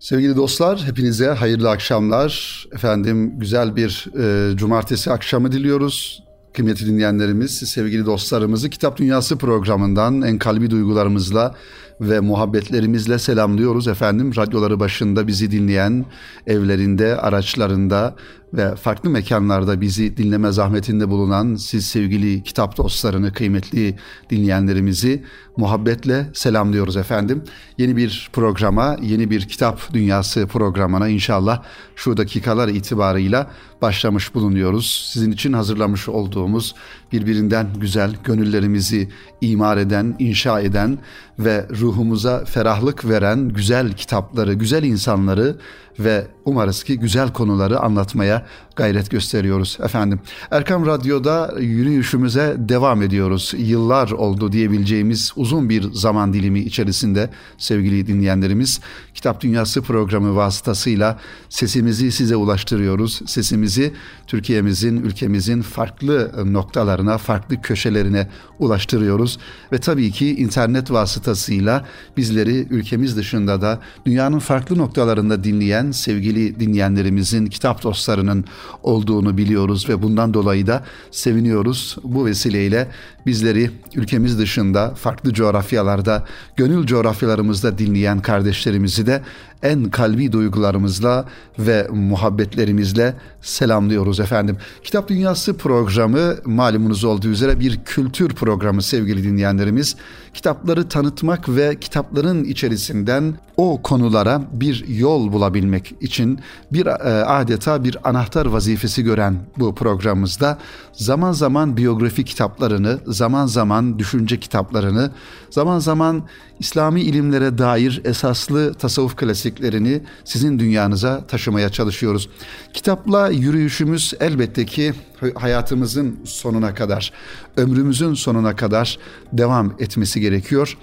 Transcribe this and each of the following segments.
Sevgili dostlar, hepinize hayırlı akşamlar. Efendim güzel bir e, cumartesi akşamı diliyoruz. Kıymetli dinleyenlerimiz, sevgili dostlarımızı Kitap Dünyası programından en kalbi duygularımızla ve muhabbetlerimizle selamlıyoruz efendim. Radyoları başında bizi dinleyen, evlerinde, araçlarında ve farklı mekanlarda bizi dinleme zahmetinde bulunan siz sevgili kitap dostlarını, kıymetli dinleyenlerimizi muhabbetle selamlıyoruz efendim. Yeni bir programa, yeni bir kitap dünyası programına inşallah şu dakikalar itibarıyla başlamış bulunuyoruz. Sizin için hazırlamış olduğumuz birbirinden güzel, gönüllerimizi imar eden, inşa eden ve ruhumuza ferahlık veren güzel kitapları, güzel insanları ve umarız ki güzel konuları anlatmaya gayret gösteriyoruz efendim. Erkam Radyo'da yürüyüşümüze devam ediyoruz. Yıllar oldu diyebileceğimiz uzun bir zaman dilimi içerisinde sevgili dinleyenlerimiz Kitap Dünyası programı vasıtasıyla sesimizi size ulaştırıyoruz. Sesimizi Türkiye'mizin, ülkemizin farklı noktalarına, farklı köşelerine ulaştırıyoruz ve tabii ki internet vasıtasıyla bizleri ülkemiz dışında da dünyanın farklı noktalarında dinleyen sevgili dinleyenlerimizin, kitap dostlarının olduğunu biliyoruz ve bundan dolayı da seviniyoruz. Bu vesileyle bizleri ülkemiz dışında farklı coğrafyalarda, gönül coğrafyalarımızda dinleyen kardeşlerimizi de en kalbi duygularımızla ve muhabbetlerimizle selamlıyoruz efendim. Kitap Dünyası programı malumunuz olduğu üzere bir kültür programı sevgili dinleyenlerimiz. Kitapları tanıtmak ve kitapların içerisinden o konulara bir yol bulabilmek için bir e, adeta bir anahtar vazifesi gören bu programımızda zaman zaman biyografi kitaplarını, zaman zaman düşünce kitaplarını, zaman zaman İslami ilimlere dair esaslı tasavvuf klasiklerini sizin dünyanıza taşımaya çalışıyoruz. Kitapla yürüyüşümüz elbette ki hayatımızın sonuna kadar, ömrümüzün sonuna kadar devam etmesi gerekiyor.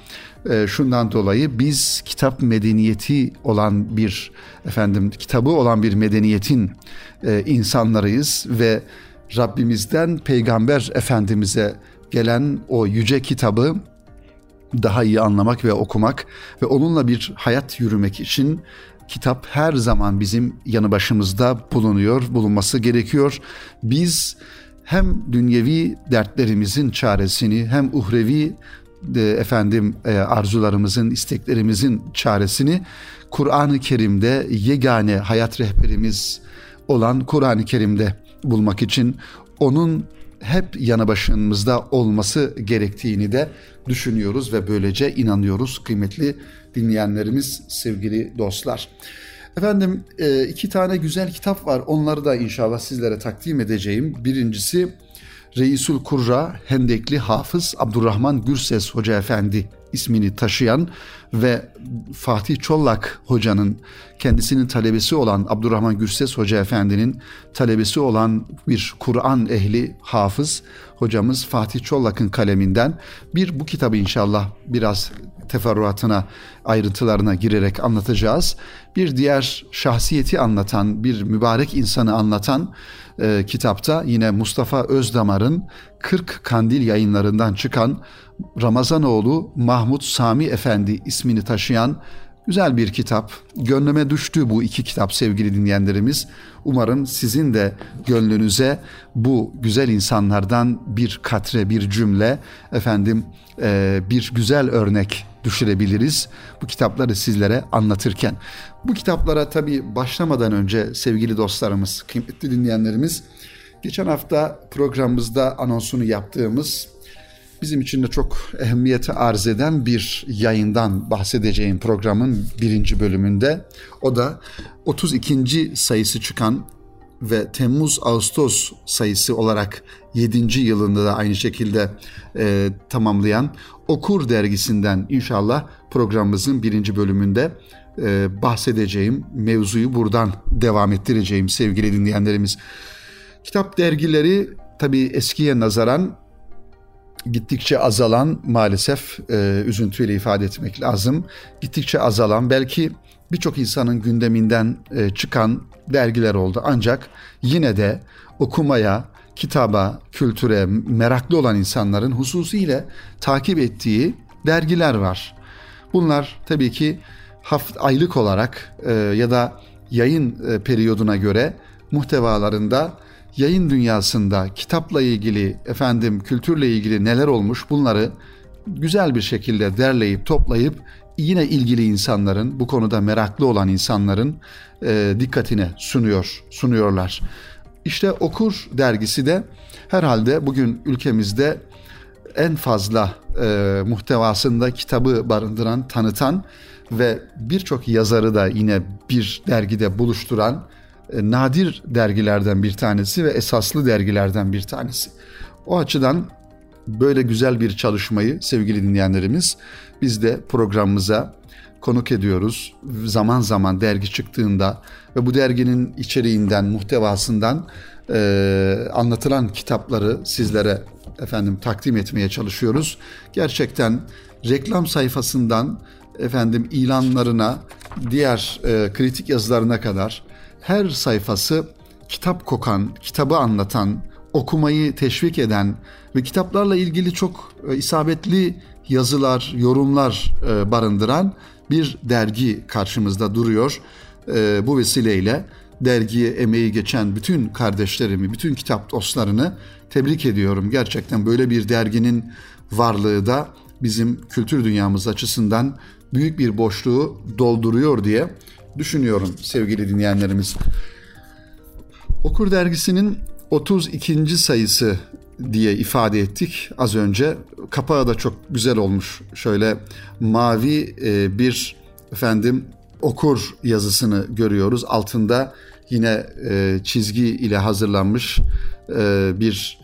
E, şundan dolayı biz kitap medeniyeti olan bir efendim kitabı olan bir medeniyetin e, insanlarıyız ve Rabbimizden Peygamber Efendimiz'e gelen o yüce kitabı daha iyi anlamak ve okumak ve onunla bir hayat yürümek için kitap her zaman bizim yanı başımızda bulunuyor, bulunması gerekiyor. Biz hem dünyevi dertlerimizin çaresini hem uhrevi e, efendim e, arzularımızın, isteklerimizin çaresini Kur'an-ı Kerim'de yegane hayat rehberimiz olan Kur'an-ı Kerim'de bulmak için onun hep yanı başımızda olması gerektiğini de düşünüyoruz ve böylece inanıyoruz kıymetli dinleyenlerimiz, sevgili dostlar. Efendim e, iki tane güzel kitap var. Onları da inşallah sizlere takdim edeceğim. Birincisi Reisul Kurra Hendekli Hafız Abdurrahman Gürses Hoca Efendi ismini taşıyan ve Fatih Çollak hocanın kendisinin talebesi olan Abdurrahman Gürses Hoca Efendi'nin talebesi olan bir Kur'an ehli hafız hocamız Fatih Çollak'ın kaleminden bir bu kitabı inşallah biraz teferruatına, ayrıntılarına girerek anlatacağız. Bir diğer şahsiyeti anlatan, bir mübarek insanı anlatan e, kitapta yine Mustafa Özdamar'ın 40 Kandil yayınlarından çıkan Ramazanoğlu Mahmut Sami Efendi ismini taşıyan güzel bir kitap. Gönlüme düştü bu iki kitap sevgili dinleyenlerimiz. Umarım sizin de gönlünüze bu güzel insanlardan bir katre, bir cümle, efendim e, bir güzel örnek düşürebiliriz bu kitapları sizlere anlatırken. Bu kitaplara tabii başlamadan önce sevgili dostlarımız, kıymetli dinleyenlerimiz, geçen hafta programımızda anonsunu yaptığımız bizim için de çok ehemmiyeti arz eden bir yayından bahsedeceğim programın birinci bölümünde. O da 32. sayısı çıkan ve Temmuz-Ağustos sayısı olarak 7. yılında da aynı şekilde e, tamamlayan Okur dergisinden inşallah programımızın birinci bölümünde e, bahsedeceğim mevzuyu buradan devam ettireceğim sevgili dinleyenlerimiz. Kitap dergileri tabii eskiye nazaran gittikçe azalan maalesef e, üzüntüyle ifade etmek lazım. Gittikçe azalan belki birçok insanın gündeminden e, çıkan dergiler oldu. Ancak yine de okumaya, kitaba, kültüre meraklı olan insanların hususiyle takip ettiği dergiler var. Bunlar tabii ki haft aylık olarak e, ya da yayın e, periyoduna göre muhtevalarında yayın dünyasında kitapla ilgili efendim kültürle ilgili neler olmuş bunları güzel bir şekilde derleyip toplayıp yine ilgili insanların bu konuda meraklı olan insanların e, dikkatine sunuyor sunuyorlar. İşte Okur dergisi de herhalde bugün ülkemizde en fazla e, muhtevasında kitabı barındıran, tanıtan ve birçok yazarı da yine bir dergide buluşturan e, nadir dergilerden bir tanesi ve esaslı dergilerden bir tanesi. O açıdan böyle güzel bir çalışmayı sevgili dinleyenlerimiz biz de programımıza konuk ediyoruz. Zaman zaman dergi çıktığında ve bu derginin içeriğinden, muhtevasından e, anlatılan kitapları sizlere efendim takdim etmeye çalışıyoruz. Gerçekten reklam sayfasından efendim ilanlarına, diğer e, kritik yazılarına kadar her sayfası kitap kokan, kitabı anlatan, okumayı teşvik eden ve kitaplarla ilgili çok e, isabetli yazılar, yorumlar e, barındıran bir dergi karşımızda duruyor. E, bu vesileyle dergiye emeği geçen bütün kardeşlerimi, bütün kitap dostlarını tebrik ediyorum. Gerçekten böyle bir derginin varlığı da bizim kültür dünyamız açısından büyük bir boşluğu dolduruyor diye düşünüyorum sevgili dinleyenlerimiz. Okur dergisinin 32. sayısı diye ifade ettik az önce. Kapağı da çok güzel olmuş. Şöyle mavi e, bir efendim okur yazısını görüyoruz. Altında yine e, çizgi ile hazırlanmış e, bir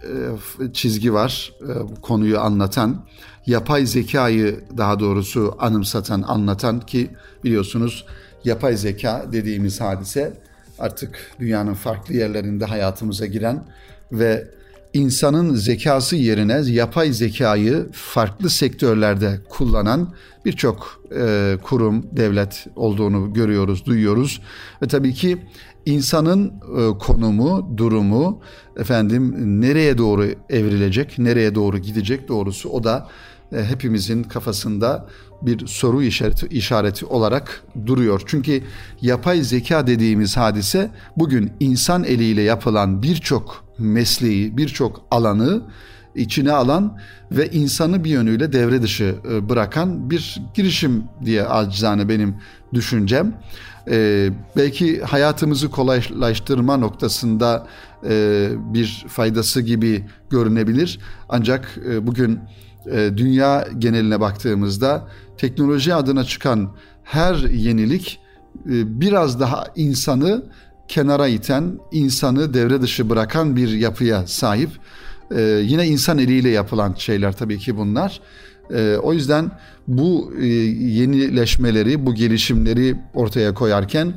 çizgi var. Konuyu anlatan, yapay zekayı daha doğrusu anımsatan, anlatan ki biliyorsunuz yapay zeka dediğimiz hadise artık dünyanın farklı yerlerinde hayatımıza giren ve insanın zekası yerine yapay zekayı farklı sektörlerde kullanan birçok e, kurum, devlet olduğunu görüyoruz, duyuyoruz. Ve tabii ki insanın e, konumu, durumu efendim nereye doğru evrilecek, nereye doğru gidecek doğrusu o da hepimizin kafasında bir soru işareti, işareti olarak duruyor. Çünkü yapay zeka dediğimiz hadise bugün insan eliyle yapılan birçok mesleği, birçok alanı içine alan ve insanı bir yönüyle devre dışı e, bırakan bir girişim diye acizane benim düşüncem. Ee, belki hayatımızı kolaylaştırma noktasında e, bir faydası gibi görünebilir. Ancak e, bugün e, dünya geneline baktığımızda teknoloji adına çıkan her yenilik e, biraz daha insanı kenara iten, insanı devre dışı bırakan bir yapıya sahip. E, yine insan eliyle yapılan şeyler tabii ki bunlar. O yüzden bu yenileşmeleri, bu gelişimleri ortaya koyarken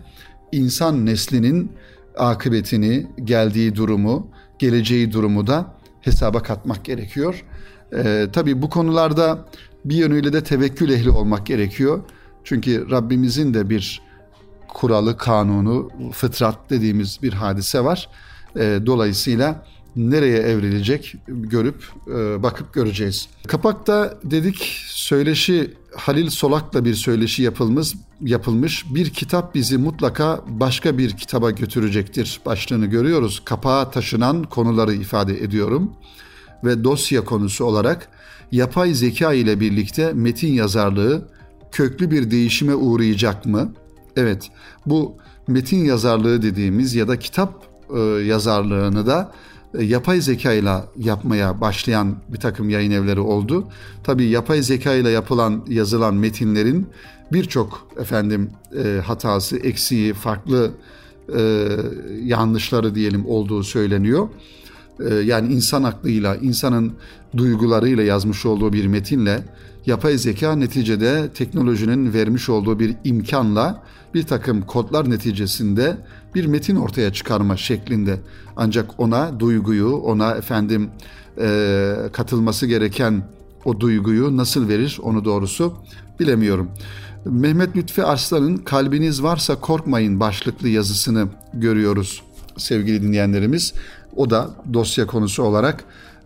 insan neslinin akıbetini, geldiği durumu, geleceği durumu da hesaba katmak gerekiyor. Ee, tabii bu konularda bir yönüyle de tevekkül ehli olmak gerekiyor. Çünkü Rabbimizin de bir kuralı, kanunu, fıtrat dediğimiz bir hadise var. Ee, dolayısıyla nereye evrilecek görüp e, bakıp göreceğiz. Kapakta dedik söyleşi Halil Solak'la bir söyleşi yapılmış yapılmış bir kitap bizi mutlaka başka bir kitaba götürecektir başlığını görüyoruz. Kapağa taşınan konuları ifade ediyorum ve dosya konusu olarak yapay zeka ile birlikte metin yazarlığı köklü bir değişime uğrayacak mı? Evet, bu metin yazarlığı dediğimiz ya da kitap e, yazarlığını da e, yapay zeka ile yapmaya başlayan bir takım yayın evleri oldu. Tabii yapay zeka ile yapılan yazılan metinlerin birçok efendim e, hatası, eksiği, farklı e, yanlışları diyelim olduğu söyleniyor. Ee, yani insan aklıyla, insanın duygularıyla yazmış olduğu bir metinle yapay zeka neticede teknolojinin vermiş olduğu bir imkanla bir takım kodlar neticesinde bir metin ortaya çıkarma şeklinde. Ancak ona duyguyu, ona efendim e, katılması gereken o duyguyu nasıl verir onu doğrusu bilemiyorum. Mehmet Lütfi Arslan'ın Kalbiniz Varsa Korkmayın başlıklı yazısını görüyoruz sevgili dinleyenlerimiz. O da dosya konusu olarak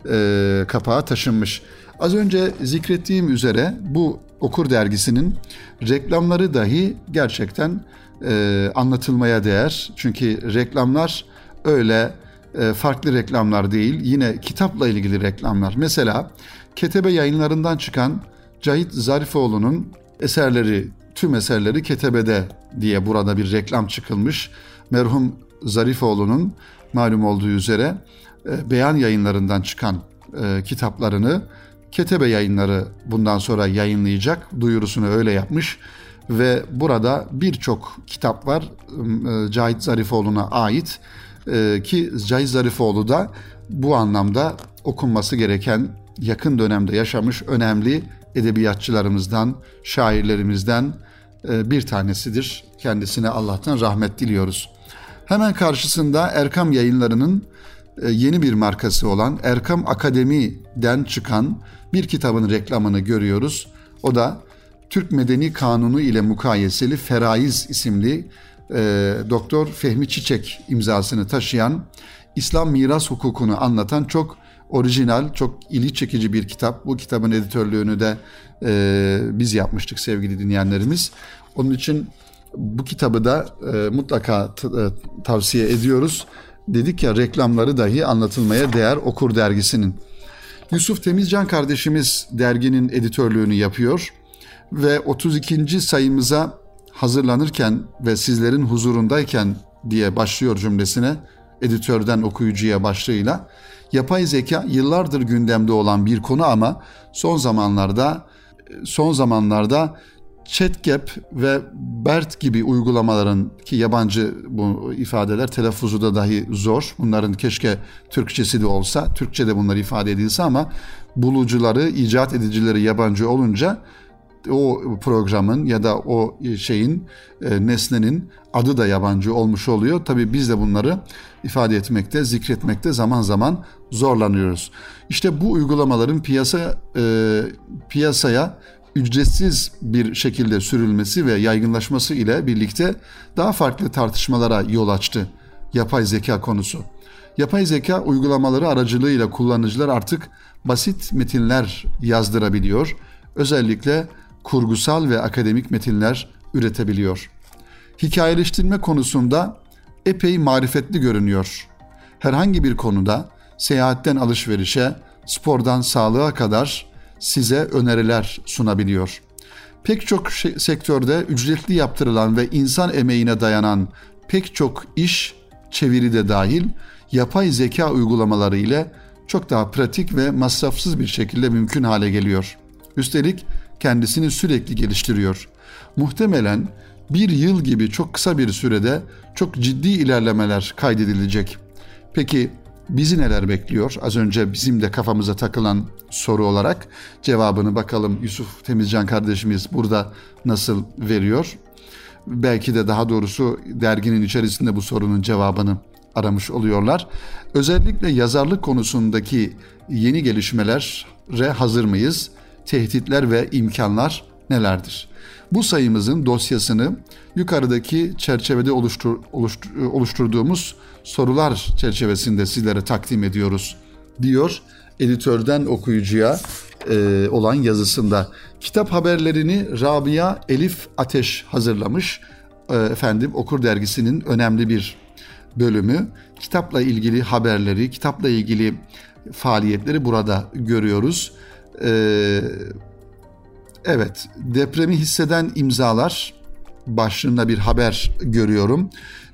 e, kapağa taşınmış. Az önce zikrettiğim üzere bu Okur dergisinin reklamları dahi gerçekten e, anlatılmaya değer. Çünkü reklamlar öyle e, farklı reklamlar değil, yine kitapla ilgili reklamlar. Mesela Ketebe yayınlarından çıkan Cahit Zarifoğlu'nun eserleri, tüm eserleri Ketebe'de diye burada bir reklam çıkılmış. Merhum Zarifoğlu'nun malum olduğu üzere e, beyan yayınlarından çıkan e, kitaplarını Ketebe yayınları bundan sonra yayınlayacak. Duyurusunu öyle yapmış ve burada birçok kitap var e, Cahit Zarifoğlu'na ait e, ki Cahit Zarifoğlu da bu anlamda okunması gereken yakın dönemde yaşamış önemli edebiyatçılarımızdan, şairlerimizden bir tanesidir. Kendisine Allah'tan rahmet diliyoruz. Hemen karşısında Erkam yayınlarının e, yeni bir markası olan Erkam Akademi'den çıkan bir kitabın reklamını görüyoruz. O da Türk Medeni Kanunu ile mukayeseli Feraiz isimli e, Doktor Fehmi Çiçek imzasını taşıyan İslam miras hukukunu anlatan çok orijinal, çok ilgi çekici bir kitap. Bu kitabın editörlüğünü de e, biz yapmıştık sevgili dinleyenlerimiz. Onun için bu kitabı da e, mutlaka t- e, tavsiye ediyoruz. Dedik ya reklamları dahi anlatılmaya değer Okur dergisinin. Yusuf Temizcan kardeşimiz derginin editörlüğünü yapıyor ve 32. sayımıza hazırlanırken ve sizlerin huzurundayken diye başlıyor cümlesine editörden okuyucuya başlığıyla yapay zeka yıllardır gündemde olan bir konu ama son zamanlarda son zamanlarda ChatGap ve BERT gibi uygulamaların ki yabancı bu ifadeler telaffuzu da dahi zor. Bunların keşke Türkçesi de olsa, Türkçe de bunlar ifade edilse ama bulucuları, icat edicileri yabancı olunca o programın ya da o şeyin e, nesnenin adı da yabancı olmuş oluyor. Tabii biz de bunları ifade etmekte, zikretmekte zaman zaman zorlanıyoruz. İşte bu uygulamaların piyasa e, piyasaya ücretsiz bir şekilde sürülmesi ve yaygınlaşması ile birlikte daha farklı tartışmalara yol açtı yapay zeka konusu. Yapay zeka uygulamaları aracılığıyla kullanıcılar artık basit metinler yazdırabiliyor. Özellikle kurgusal ve akademik metinler üretebiliyor. Hikayeleştirme konusunda epey marifetli görünüyor. Herhangi bir konuda seyahatten alışverişe, spordan sağlığa kadar size öneriler sunabiliyor. Pek çok şey, sektörde ücretli yaptırılan ve insan emeğine dayanan pek çok iş, çeviri de dahil yapay zeka uygulamaları ile çok daha pratik ve masrafsız bir şekilde mümkün hale geliyor. Üstelik kendisini sürekli geliştiriyor. Muhtemelen bir yıl gibi çok kısa bir sürede çok ciddi ilerlemeler kaydedilecek. Peki bizi neler bekliyor? Az önce bizim de kafamıza takılan soru olarak cevabını bakalım Yusuf Temizcan kardeşimiz burada nasıl veriyor? Belki de daha doğrusu derginin içerisinde bu sorunun cevabını aramış oluyorlar. Özellikle yazarlık konusundaki yeni gelişmelere hazır mıyız? Tehditler ve imkanlar nelerdir? Bu sayımızın dosyasını yukarıdaki çerçevede oluştur, oluştur, oluşturduğumuz sorular çerçevesinde sizlere takdim ediyoruz diyor editörden okuyucuya e, olan yazısında. Kitap haberlerini Rabia Elif Ateş hazırlamış. E, efendim Okur Dergisi'nin önemli bir bölümü. Kitapla ilgili haberleri, kitapla ilgili faaliyetleri burada görüyoruz. E, evet, depremi hisseden imzalar başlığında bir haber görüyorum.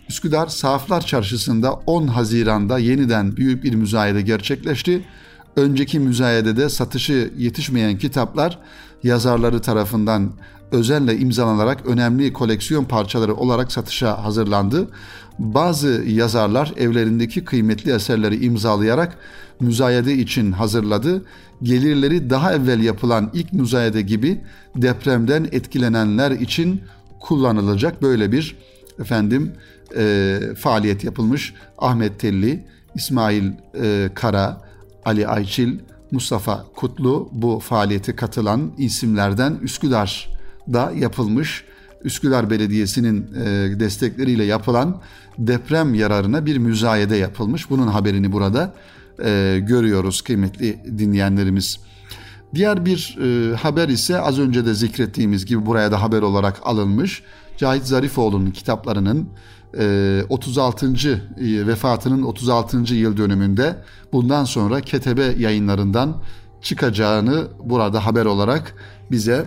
Üsküdar Sahaflar Çarşısı'nda 10 Haziran'da yeniden büyük bir müzayede gerçekleşti. Önceki müzayedede satışı yetişmeyen kitaplar yazarları tarafından özenle imzalanarak önemli koleksiyon parçaları olarak satışa hazırlandı. Bazı yazarlar evlerindeki kıymetli eserleri imzalayarak müzayede için hazırladı. Gelirleri daha evvel yapılan ilk müzayede gibi depremden etkilenenler için kullanılacak böyle bir efendim e, faaliyet yapılmış. Ahmet Telli, İsmail e, Kara, Ali Ayçil, Mustafa Kutlu bu faaliyete katılan isimlerden Üsküdar'da yapılmış. Üsküdar Belediyesi'nin e, destekleriyle yapılan deprem yararına bir müzayede yapılmış. Bunun haberini burada e, görüyoruz kıymetli dinleyenlerimiz. Diğer bir e, haber ise az önce de zikrettiğimiz gibi buraya da haber olarak alınmış. Cahit Zarifoğlu'nun kitaplarının 36. E, vefatının 36. yıl dönümünde bundan sonra Ketebe yayınlarından çıkacağını burada haber olarak bize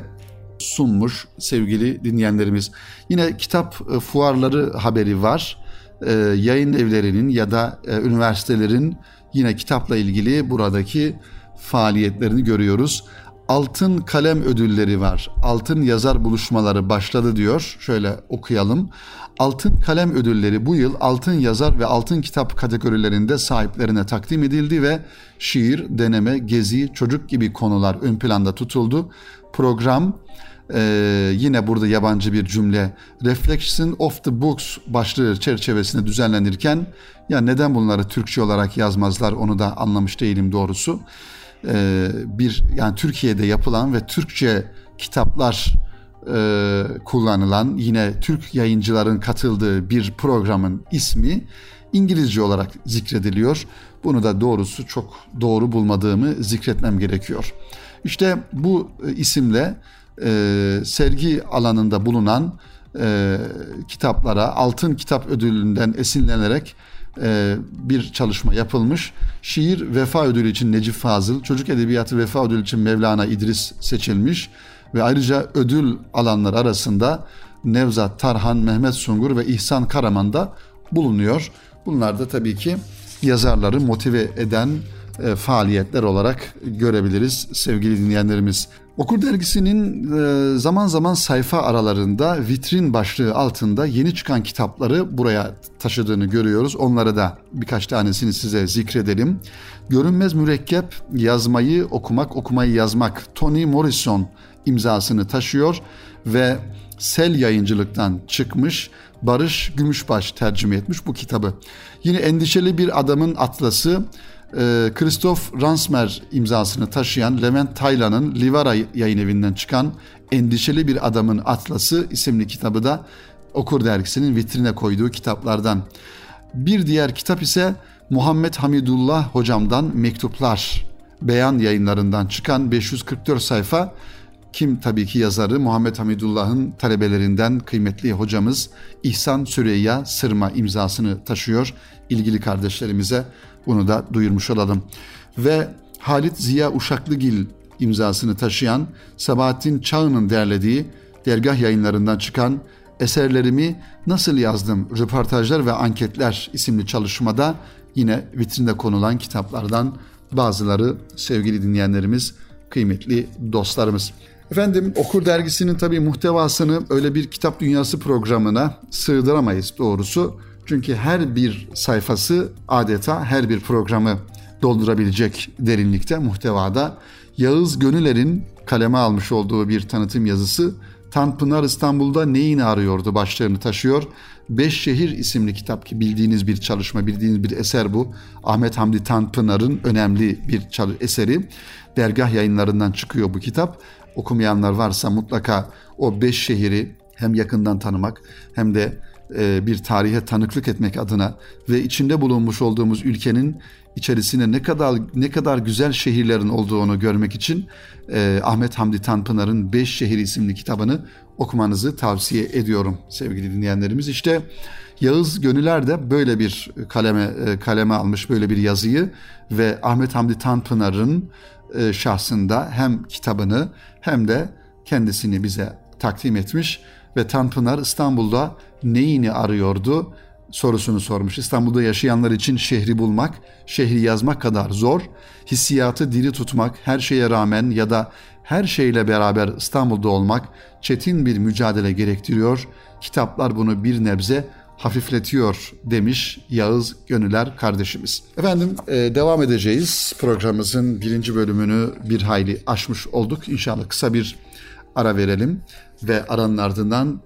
sunmuş sevgili dinleyenlerimiz. Yine kitap e, fuarları haberi var. E, yayın evlerinin ya da üniversitelerin yine kitapla ilgili buradaki faaliyetlerini görüyoruz. Altın Kalem Ödülleri var. Altın Yazar Buluşmaları başladı diyor. Şöyle okuyalım. Altın Kalem Ödülleri bu yıl Altın Yazar ve Altın Kitap kategorilerinde sahiplerine takdim edildi ve şiir, deneme, gezi, çocuk gibi konular ön planda tutuldu. Program ee, yine burada yabancı bir cümle Reflection of the Books başlığı çerçevesinde düzenlenirken ya neden bunları Türkçe olarak yazmazlar onu da anlamış değilim doğrusu. Ee, bir yani Türkiye'de yapılan ve Türkçe kitaplar e, kullanılan yine Türk yayıncıların katıldığı bir programın ismi İngilizce olarak zikrediliyor. Bunu da doğrusu çok doğru bulmadığımı zikretmem gerekiyor. İşte bu e, isimle e, sergi alanında bulunan e, kitaplara Altın Kitap Ödülü'nden esinlenerek e, bir çalışma yapılmış. Şiir Vefa Ödülü için Necip Fazıl, Çocuk Edebiyatı Vefa Ödülü için Mevlana İdris seçilmiş ve ayrıca ödül alanlar arasında Nevzat Tarhan, Mehmet Sungur ve İhsan Karaman da bulunuyor. Bunlar da tabii ki yazarları motive eden e, faaliyetler olarak görebiliriz sevgili dinleyenlerimiz. Okur dergisinin e, zaman zaman sayfa aralarında vitrin başlığı altında yeni çıkan kitapları buraya taşıdığını görüyoruz. Onları da birkaç tanesini size zikredelim. Görünmez mürekkep yazmayı okumak, okumayı yazmak Tony Morrison imzasını taşıyor ve Sel yayıncılıktan çıkmış Barış Gümüşbaş tercüme etmiş bu kitabı. Yine Endişeli Bir Adamın Atlası e, Christoph Ransmer imzasını taşıyan Levent Taylan'ın Livara yayın evinden çıkan Endişeli Bir Adamın Atlası isimli kitabı da Okur Dergisi'nin vitrine koyduğu kitaplardan. Bir diğer kitap ise Muhammed Hamidullah hocamdan Mektuplar Beyan yayınlarından çıkan 544 sayfa kim tabii ki yazarı Muhammed Hamidullah'ın talebelerinden kıymetli hocamız İhsan Süreyya Sırma imzasını taşıyor. İlgili kardeşlerimize bunu da duyurmuş olalım. Ve Halit Ziya Uşaklıgil imzasını taşıyan Sabahattin Çağ'ın derlediği dergah yayınlarından çıkan Eserlerimi Nasıl Yazdım Röportajlar ve Anketler isimli çalışmada yine vitrinde konulan kitaplardan bazıları sevgili dinleyenlerimiz, kıymetli dostlarımız. Efendim Okur Dergisi'nin tabii muhtevasını öyle bir kitap dünyası programına sığdıramayız doğrusu. Çünkü her bir sayfası adeta her bir programı doldurabilecek derinlikte, muhtevada. Yağız Gönüler'in kaleme almış olduğu bir tanıtım yazısı Tanpınar İstanbul'da neyini arıyordu başlığını taşıyor. Beş Şehir isimli kitap ki bildiğiniz bir çalışma, bildiğiniz bir eser bu. Ahmet Hamdi Tanpınar'ın önemli bir eseri. Dergah yayınlarından çıkıyor bu kitap. Okumayanlar varsa mutlaka o beş şehri hem yakından tanımak hem de bir tarihe tanıklık etmek adına ve içinde bulunmuş olduğumuz ülkenin içerisinde ne kadar ne kadar güzel şehirlerin olduğunu görmek için e, Ahmet Hamdi Tanpınar'ın Beş Şehir isimli kitabını okumanızı tavsiye ediyorum sevgili dinleyenlerimiz. İşte Yağız Gönüler de böyle bir kaleme e, kaleme almış böyle bir yazıyı ve Ahmet Hamdi Tanpınar'ın e, şahsında hem kitabını hem de kendisini bize takdim etmiş ve Tanpınar İstanbul'da neyini arıyordu sorusunu sormuş. İstanbul'da yaşayanlar için şehri bulmak, şehri yazmak kadar zor, hissiyatı diri tutmak, her şeye rağmen ya da her şeyle beraber İstanbul'da olmak çetin bir mücadele gerektiriyor. Kitaplar bunu bir nebze hafifletiyor demiş Yağız Gönüler kardeşimiz. Efendim e, devam edeceğiz. Programımızın birinci bölümünü bir hayli aşmış olduk. İnşallah kısa bir ara verelim ve aranın ardından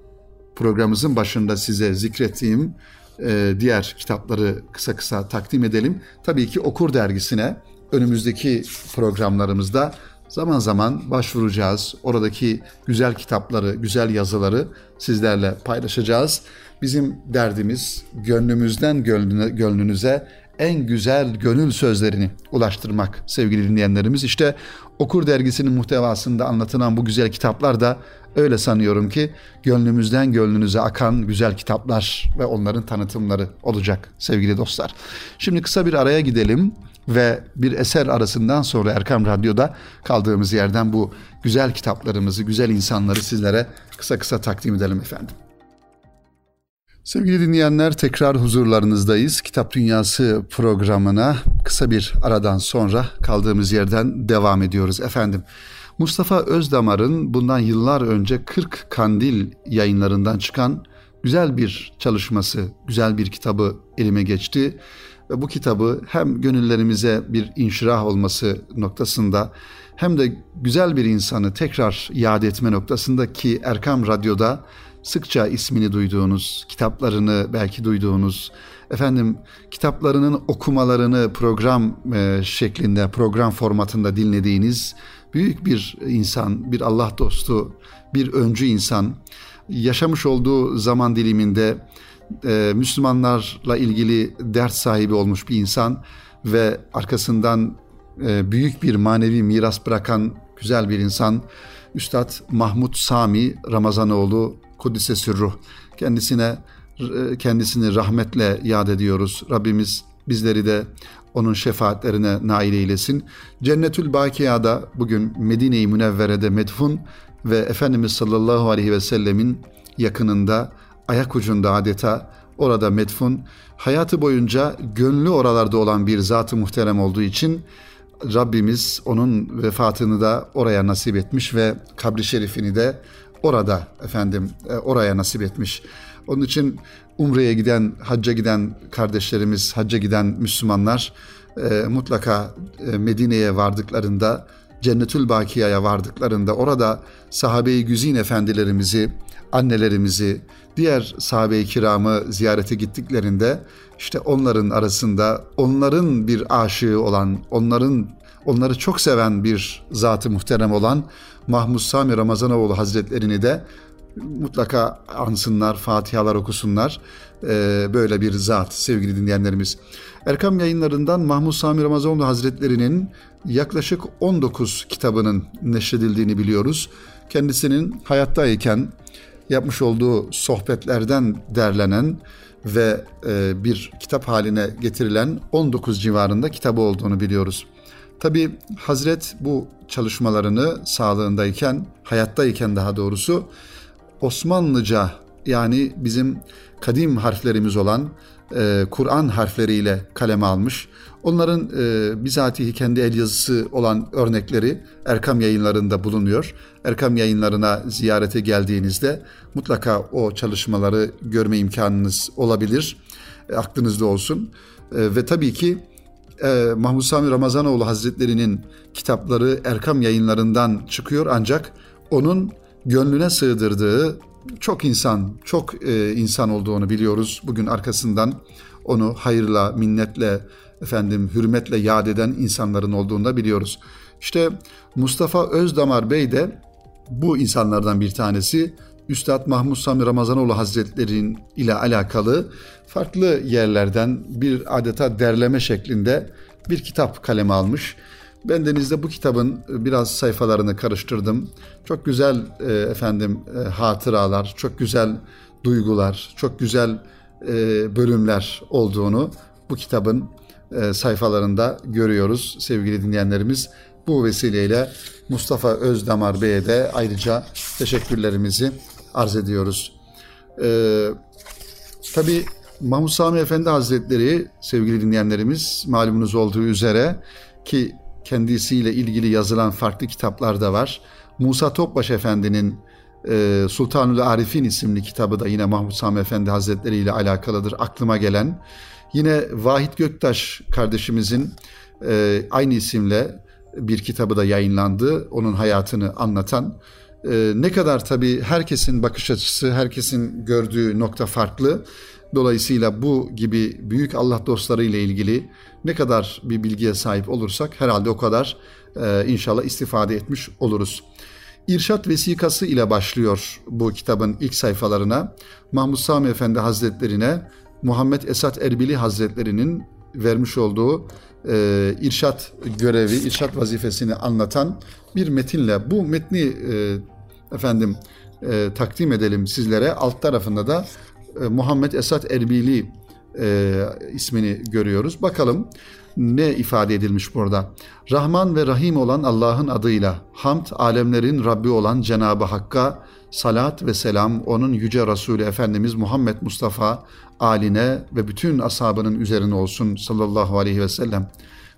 programımızın başında size zikrettiğim e, diğer kitapları kısa kısa takdim edelim. Tabii ki Okur Dergisi'ne önümüzdeki programlarımızda zaman zaman başvuracağız. Oradaki güzel kitapları, güzel yazıları sizlerle paylaşacağız. Bizim derdimiz gönlümüzden gönlüne, gönlünüze en güzel gönül sözlerini ulaştırmak sevgili dinleyenlerimiz. İşte Okur dergisinin muhtevasında anlatılan bu güzel kitaplar da öyle sanıyorum ki gönlümüzden gönlünüze akan güzel kitaplar ve onların tanıtımları olacak sevgili dostlar. Şimdi kısa bir araya gidelim ve bir eser arasından sonra Erkam Radyo'da kaldığımız yerden bu güzel kitaplarımızı, güzel insanları sizlere kısa kısa takdim edelim efendim. Sevgili dinleyenler tekrar huzurlarınızdayız. Kitap Dünyası programına kısa bir aradan sonra kaldığımız yerden devam ediyoruz efendim. Mustafa Özdamar'ın bundan yıllar önce 40 Kandil yayınlarından çıkan güzel bir çalışması, güzel bir kitabı elime geçti. Ve bu kitabı hem gönüllerimize bir inşirah olması noktasında hem de güzel bir insanı tekrar yad etme noktasında ki Erkam Radyo'da sıkça ismini duyduğunuz, kitaplarını belki duyduğunuz, efendim kitaplarının okumalarını program e, şeklinde, program formatında dinlediğiniz büyük bir insan, bir Allah dostu, bir öncü insan yaşamış olduğu zaman diliminde e, Müslümanlarla ilgili dert sahibi olmuş bir insan ve arkasından e, büyük bir manevi miras bırakan güzel bir insan. Üstad Mahmut Sami Ramazanoğlu Kudüs'e sürruh. Kendisine kendisini rahmetle yad ediyoruz. Rabbimiz bizleri de onun şefaatlerine nail eylesin. Cennetül Bakiya'da bugün Medine-i Münevvere'de medfun ve Efendimiz sallallahu aleyhi ve sellemin yakınında ayak ucunda adeta orada medfun. Hayatı boyunca gönlü oralarda olan bir zatı muhterem olduğu için Rabbimiz onun vefatını da oraya nasip etmiş ve kabri şerifini de orada efendim e, oraya nasip etmiş. Onun için Umre'ye giden, hacca giden kardeşlerimiz, hacca giden Müslümanlar e, mutlaka e, Medine'ye vardıklarında, Cennetül Bakiya'ya vardıklarında orada sahabe-i güzin efendilerimizi, annelerimizi, diğer sahabe-i kiramı ziyarete gittiklerinde işte onların arasında onların bir aşığı olan, onların onları çok seven bir zatı muhterem olan Mahmud Sami Ramazanoğlu Hazretlerini de mutlaka ansınlar, fatihalar okusunlar. Ee, böyle bir zat sevgili dinleyenlerimiz. Erkam yayınlarından Mahmud Sami Ramazanoğlu Hazretlerinin yaklaşık 19 kitabının neşredildiğini biliyoruz. Kendisinin hayattayken yapmış olduğu sohbetlerden derlenen ve e, bir kitap haline getirilen 19 civarında kitabı olduğunu biliyoruz. Tabi Hazret bu çalışmalarını sağlığındayken, hayattayken daha doğrusu Osmanlıca yani bizim kadim harflerimiz olan e, Kur'an harfleriyle kaleme almış. Onların e, bizatihi kendi el yazısı olan örnekleri Erkam yayınlarında bulunuyor. Erkam yayınlarına ziyarete geldiğinizde mutlaka o çalışmaları görme imkanınız olabilir. E, aklınızda olsun. E, ve tabii ki e, Mahmud Sami Ramazanoğlu Hazretleri'nin kitapları Erkam yayınlarından çıkıyor ancak onun gönlüne sığdırdığı çok insan, çok e, insan olduğunu biliyoruz. Bugün arkasından onu hayırla, minnetle, efendim hürmetle yad eden insanların olduğunu da biliyoruz. İşte Mustafa Özdamar Bey de bu insanlardan bir tanesi. Üstad Mahmud Sami Ramazanoğlu Hazretleri'nin ile alakalı farklı yerlerden bir adeta derleme şeklinde bir kitap kaleme almış. Ben denizde bu kitabın biraz sayfalarını karıştırdım. Çok güzel e, efendim e, hatıralar, çok güzel duygular, çok güzel e, bölümler olduğunu bu kitabın e, sayfalarında görüyoruz sevgili dinleyenlerimiz. Bu vesileyle Mustafa Özdamar Bey'e de ayrıca teşekkürlerimizi arz ediyoruz. Ee, tabii Mahmut Sami Efendi Hazretleri sevgili dinleyenlerimiz malumunuz olduğu üzere ki kendisiyle ilgili yazılan farklı kitaplar da var. Musa Topbaş Efendi'nin e, Sultanül Arifin isimli kitabı da yine Mahmut Sami Efendi Hazretleri ile alakalıdır aklıma gelen. Yine Vahit Göktaş kardeşimizin e, aynı isimle bir kitabı da yayınlandı. Onun hayatını anlatan. E, ne kadar tabii herkesin bakış açısı, herkesin gördüğü nokta farklı. Dolayısıyla bu gibi büyük Allah dostları ile ilgili ne kadar bir bilgiye sahip olursak herhalde o kadar e, inşallah istifade etmiş oluruz. İrşat vesikası ile başlıyor bu kitabın ilk sayfalarına. Mahmud Sami Efendi Hazretlerine Muhammed Esat Erbili Hazretlerinin vermiş olduğu e, irşat görevi, irşat vazifesini anlatan bir metinle bu metni e, efendim e, takdim edelim sizlere. Alt tarafında da e, Muhammed Esat Erbili e, ismini görüyoruz. Bakalım ne ifade edilmiş burada? Rahman ve Rahim olan Allah'ın adıyla, hamd alemlerin Rabbi olan Cenab-ı Hakk'a salat ve selam onun yüce Resulü Efendimiz Muhammed Mustafa aline ve bütün ashabının üzerine olsun sallallahu aleyhi ve sellem.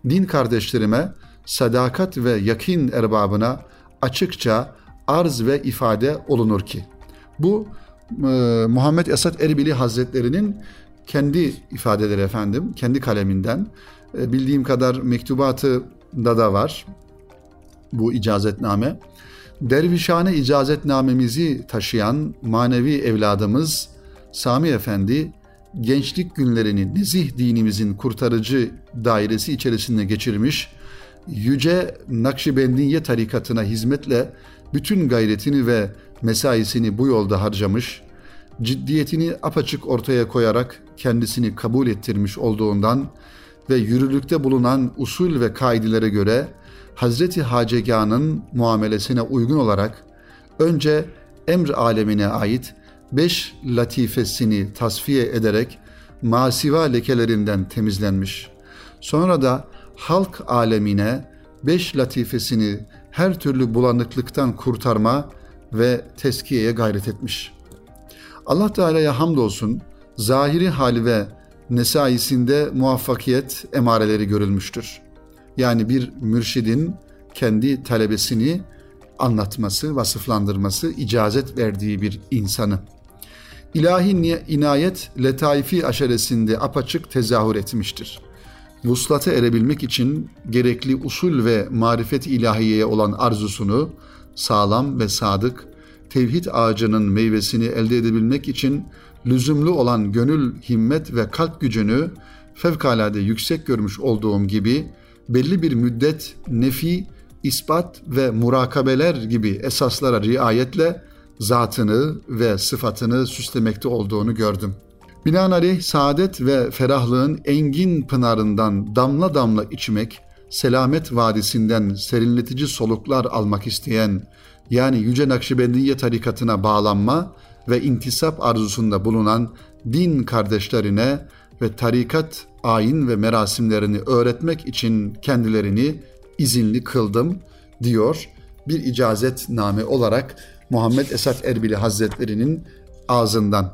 Din kardeşlerime, sadakat ve yakin erbabına açıkça arz ve ifade olunur ki. Bu e, Muhammed Esad Erbili Hazretleri'nin kendi ifadeleri efendim, kendi kaleminden. E, bildiğim kadar mektubatı da da var bu icazetname. Dervişhane icazetnamemizi taşıyan manevi evladımız Sami Efendi gençlik günlerini nezih dinimizin kurtarıcı dairesi içerisinde geçirmiş, yüce Nakşibendiye tarikatına hizmetle bütün gayretini ve mesaisini bu yolda harcamış, ciddiyetini apaçık ortaya koyarak kendisini kabul ettirmiş olduğundan ve yürürlükte bulunan usul ve kaidelere göre Hazreti Hacegah'ın muamelesine uygun olarak önce emr alemine ait beş latifesini tasfiye ederek masiva lekelerinden temizlenmiş. Sonra da halk alemine beş latifesini her türlü bulanıklıktan kurtarma ve teskiyeye gayret etmiş. Allah Teala'ya hamdolsun zahiri hali ve nesaisinde muvaffakiyet emareleri görülmüştür. Yani bir mürşidin kendi talebesini anlatması, vasıflandırması, icazet verdiği bir insanı. İlahi inayet letaifi aşeresinde apaçık tezahür etmiştir. Vuslata erebilmek için gerekli usul ve marifet ilahiyeye olan arzusunu sağlam ve sadık, tevhid ağacının meyvesini elde edebilmek için lüzumlu olan gönül, himmet ve kalp gücünü fevkalade yüksek görmüş olduğum gibi belli bir müddet nefi, ispat ve murakabeler gibi esaslara riayetle zatını ve sıfatını süslemekte olduğunu gördüm. Binaenaleyh saadet ve ferahlığın engin pınarından damla damla içmek, selamet vadisinden serinletici soluklar almak isteyen, yani Yüce Nakşibendiye tarikatına bağlanma ve intisap arzusunda bulunan din kardeşlerine ve tarikat ayin ve merasimlerini öğretmek için kendilerini izinli kıldım diyor bir icazetname olarak Muhammed Esat Erbili Hazretleri'nin ağzından.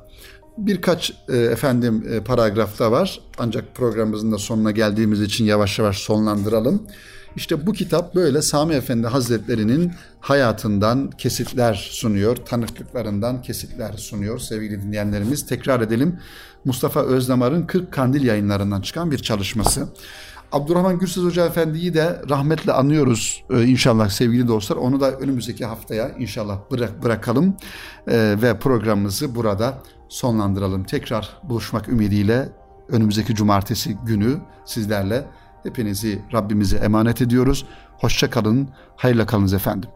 Birkaç e, efendim e, paragrafta var ancak programımızın da sonuna geldiğimiz için yavaş yavaş sonlandıralım. İşte bu kitap böyle Sami Efendi Hazretleri'nin hayatından kesitler sunuyor, tanıklıklarından kesitler sunuyor sevgili dinleyenlerimiz. Tekrar edelim Mustafa Özdamar'ın 40 Kandil yayınlarından çıkan bir çalışması. Abdurrahman Gürses Hoca Efendi'yi de rahmetle anıyoruz ee, inşallah sevgili dostlar. Onu da önümüzdeki haftaya inşallah bırak, bırakalım ee, ve programımızı burada sonlandıralım. Tekrar buluşmak ümidiyle önümüzdeki cumartesi günü sizlerle hepinizi Rabbimize emanet ediyoruz. Hoşça kalın, hayırla kalınız efendim.